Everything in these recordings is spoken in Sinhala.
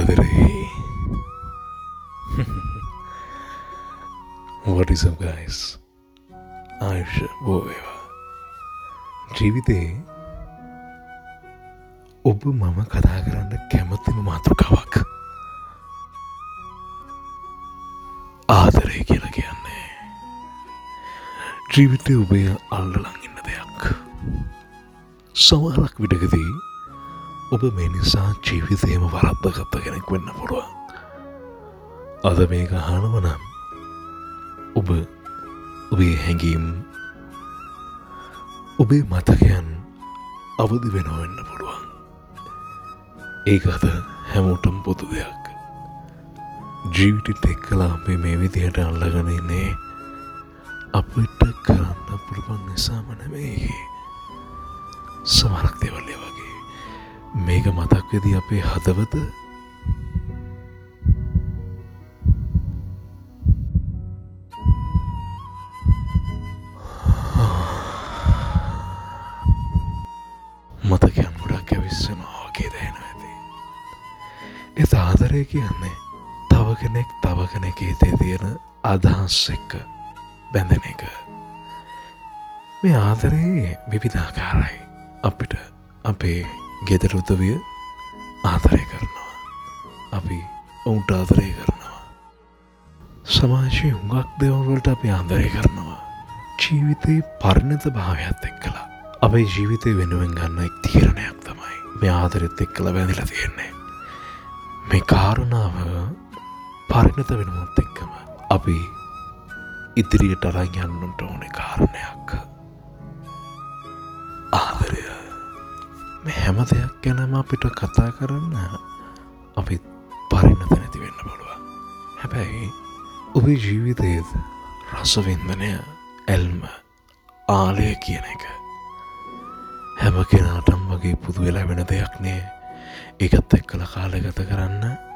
ආදරේ වටිසම් ගයිස් ආයුෂ බෝවේවා ජීවිතයේ ඔබ මම කතා කරන්න කැමතිම මාතෘකාවක් ආදරය කියලා කියන්නේ ජීවිතය ඔබේ අල්ලලං ඉන්න දෙයක් සමහරක් විටකදී ඔබ මේ නිසා ජීවිතයම වරද්දගත්ත කෙනෙක් වෙන්න පුළුවන්. අද මේක හනවනම් ඔබ ඔබේ හැඟීම් ඔබේ මතකයන් අවදි වෙනවෙන්න පුළුවන්. ඒක අද හැමෝටම් පොදු දෙයක්. ජීවිටිට එක් කලා අපේ මේ විදිහට අල්ලගනන්නේ අපිට කරන්න පුළුවන් නිසාම නෙමේ සමරක් දෙවල්ලය වගේ මේක මතක්වෙදී අපේ හදවත? මතකයන් ගොඩක් ඇවිස්සනවා වගේ දැන ඇති. එත ආදරය කියන්නේ තව කෙනෙක් තව කෙනෙක හිතේ තියෙන අදහස් එක්ක බැඳෙන එක. මේ ආදරයේ විවිධාකාරයි. අපිට අපේ ගෙදර උදවිය ආදරය කරනවා. අපි ඔවුන්ට ආදරය කරනවා. සමාජය හුඟක් දෙවල්වලට අපි ආදරය කරනවා. ජීවිතයේ පරිණත භාවයක් එක් කලා අපේ ජීවිතය වෙනුවෙන් ගන්න එක් තීරණයක් තමයි මේ ආදරෙත් එක් කළ වැදිල තියෙන්නේ. මේ කාරුණාව පරිණත වෙනමුත් එක්කම අපි ඉදිරියට අරන් යන්නට ඕන කාරණයක්. ආදරය. මේ හැම දෙයක් ගැනම අපිට කතා කරන්න අපි පරිණත නැති වෙන්න පුළුවන්. හැබැයි ඔබේ ජීවිතයේද රසවින්දනය ඇල්ම ආලය කියන එක හැම කෙනාටම් වගේ පුදු වෙලා වෙන දෙයක් නෑ. ඒකත් එක් කළ කාලගත කරන්න.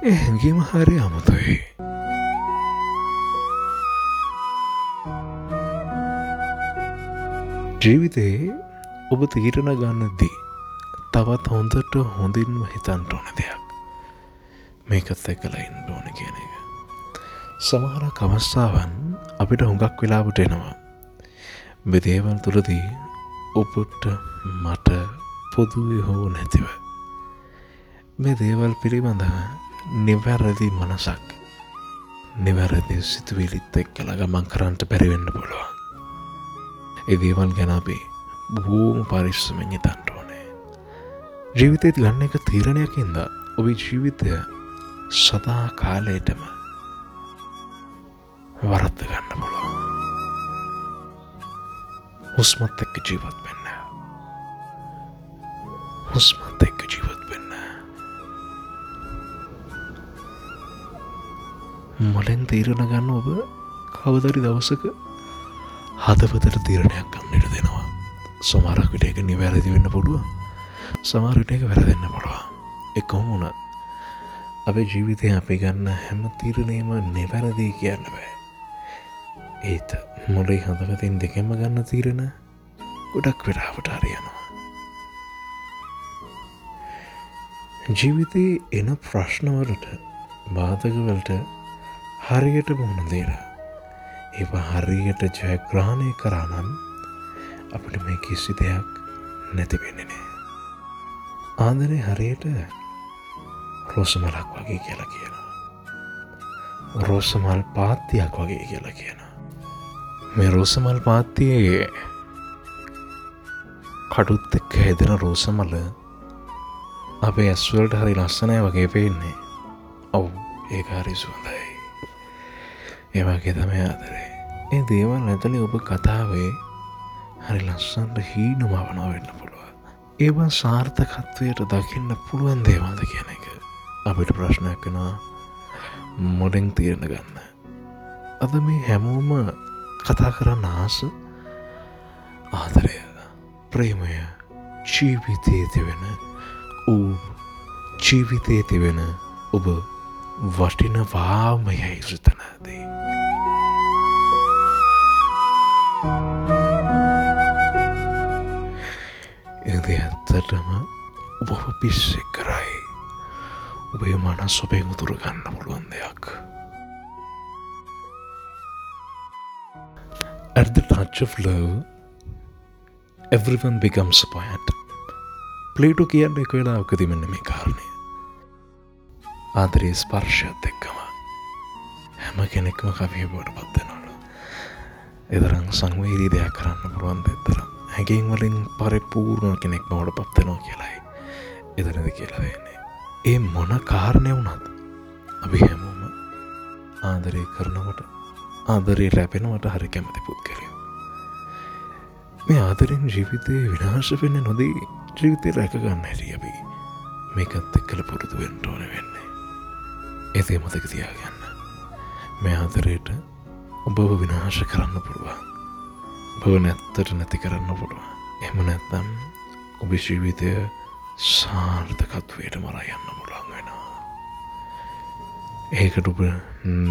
ඒ හැඟීම හරි අමුතුයි ජීවිතයේ ඔබ තීරණ ගන්නදී තවත් හොඳට හොඳින්ම හිතන්ට ඕන දෙයක් මේකත් එක්කලා ඉන්න ඕන කියන එක සමහර කමස්සාවන් අපිට හුඟක් වෙලාවට එනවා බෙදේවල් තුළදී ඔපුට්ට මට පොදුවේ හෝ නැතිව මේ දේවල් පිළිබඳව නිවැරදි මනසක් නිවැරදි සිතුවිලිත් එක් කළ ගමන් කරන්නට පැරිවෙන්න පුළුවන්. එදේවල් ගැන අපේ බෝම පරිශ්සමෙන් තන්ට ඕනේ. ජීවිතයත් ගන්න එක තීරණයකින්ද ඔබේ ජීවිතය සදා කාලයටම වරත්ත ගන්න පුළුවන්. හුස්මත් එක්ක ජීවත් වෙන්න. හුස්මත් එක්ක ජීවත් මොලෙන් තීරණ ගන්න ඔබ කවදරි දවසක හදපතට තීරණයක් ගන්නට දෙනවා. සමරක් විට එක නිවැරදි වෙන්න පුළුව සමාරට එක වැරදන්න පුළුවන්. එකහොම වුණත් අපේ ජීවිතය අපි ගන්න හැම තීරණයම නිවැරදිී කියන්න බෑ. ඒත් මොලේ හඳපතින් දෙකෙම ගන්න තීරණ ගොඩක් වෙලාවට හරියනවා. ජීවිතයේ එන ප්‍රශ්නවලට බාධකවලට හරියට මුහුණ දේලා ඒ හරියට ජයග්‍රහණය කරානම් අපට මේ කිසි දෙයක් නැතිවෙන්නේ නෑ. ආදරය හරියට රෝසමලක් වගේ කියලා කියනවා. රෝසමල් පාත්තියක් වගේ කියලා කියනවා. මේ රෝසමල් පාත්තියේ කටුත් එක්ක හැදෙන රෝසමල අපේ ඇස්වලට හරි ලස්සනය වගේ පේන්නේ. ඔව් ඒ හරි සුවඳයි. ඒවාගේ තම ආදරේ. ඒ දේවල් නැතලි ඔබ කතාවේ හරි ලස්සන්ට හීනුමවනා වෙන්න පුළුව ඒවා සාර්ථකත්වයට දකින්න පුළුවන් දේවාද කියන එක අපිට ප්‍රශ්නයක් වෙනවා. මොඩෙන් තීරණ ගන්න. අද මේ හැමෝම කතා කරන්න ආස ආදරය ප්‍රේමය ජීවිතයේ තිවෙන ඌ ජීවිතයේ තිවෙන ඔබ වටිනවාම යැයි සිතනදී. ඇත්තටම ඔබ පිස්සෙක් කරයි ඔබේ මනස් ඔබේ මුතුර ගන්න පුළුවන් දෙයක් At the touch of love, everyone becomes a poet. ප්ලේටු කියන්න එක වෙලාවකති මෙන්න මේ කාරණය. ආදරයේ ස්පර්ශයත් එක්කම හැම කෙනෙක්ම කවිය බොට පත්වෙනලු. එදරං සංවේරී දෙයක් කරන්න පුළුවන් දෙතරම් හැගෙන් වලින් පරිපූර්ණ කෙනෙක් බවට පත්වෙනවා කියලායි. එදරද කියලා වෙන්නේ. ඒ මොන කාරණය වුණත් අපි හැමෝම ආදරය කරනවට ආදරේ ලැපෙනවට හරි කැමති පුද්ගලයෝ. මේ ආදරෙන් ජීවිතය විනාශ වෙන්න නොදී ජීවිතය රැකගන්න හැරි අපි මේකත් එක්කල පුරුදු වෙන්ට ඕන වෙන්නේ. එතේ මතක තියාගන්න. මේ ආදරයට ඔබව විනාශ කරන්න පුළුවන්. බව නැත්තට නැති කරන්න පුළුවන්. එම නැත්තම් ඔබ ජීවිතය සාර්ථකත්වයට මරා යන්න මුලන් වෙනවා. ඒකට ඔබ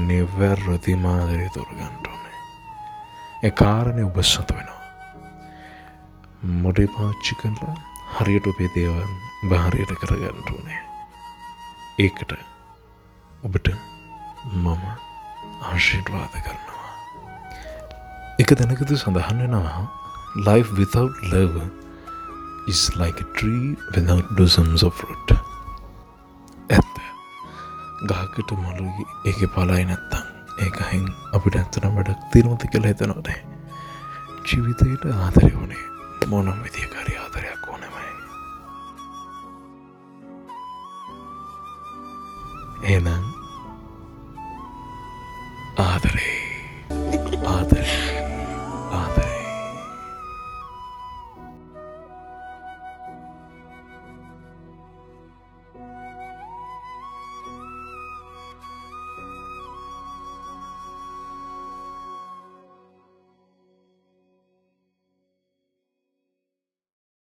නිවැරදි මාදරය තොරගන්ට ඕනේ. ඒ කාරණය ඔබ සත වෙනවා. මොඩේ පාච්චි කරලා හරියට ඔබේ දේවන් භාරයට කරගන්නට ඕනේ. ඒකට ඔබට මම ආශීර්වාද කරනවා. එක දැනකතු සඳහන් වෙනවා life without love is like a tree without blossoms of fruit. ඇත්ත. ගහකට මොලුගේ ඒක පලයි නැත්තං ඒකහෙන් අපිට ඇත්තනම් වැඩක් තිරමති කළ හිතනොනේ ජීවිතයට ආදරය වනේ මොනම් විදිකාරි ආදරයක් ඕනෙමයි. ඒනම් ආදරේ.